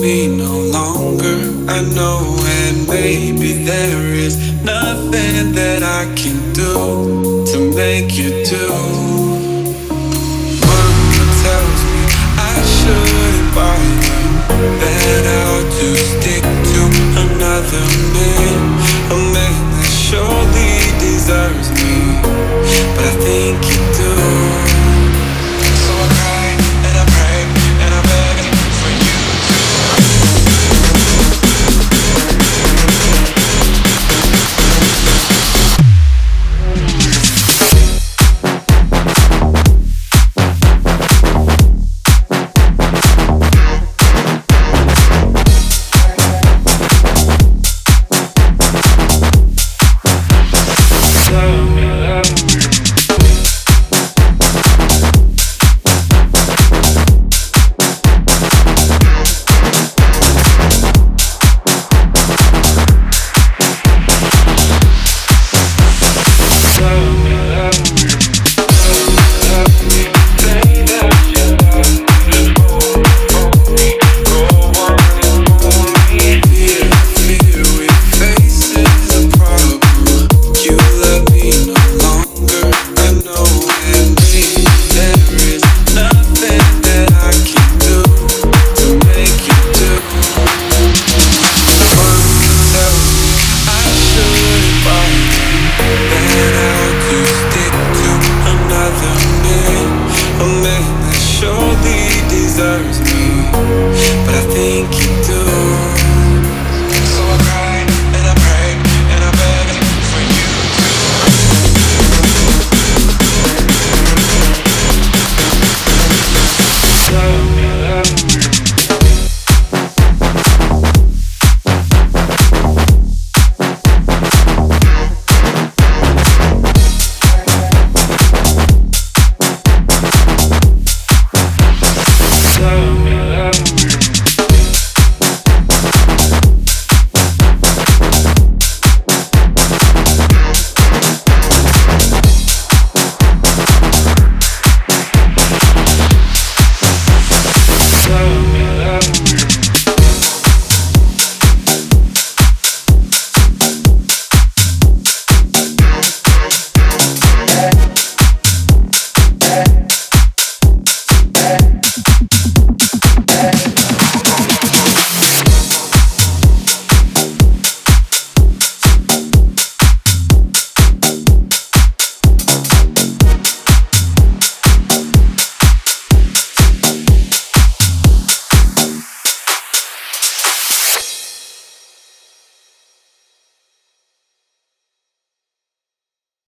me no longer. I know, and maybe there is nothing that I can do to make you do. Mama tells me I shouldn't I a man that surely deserves me. But I think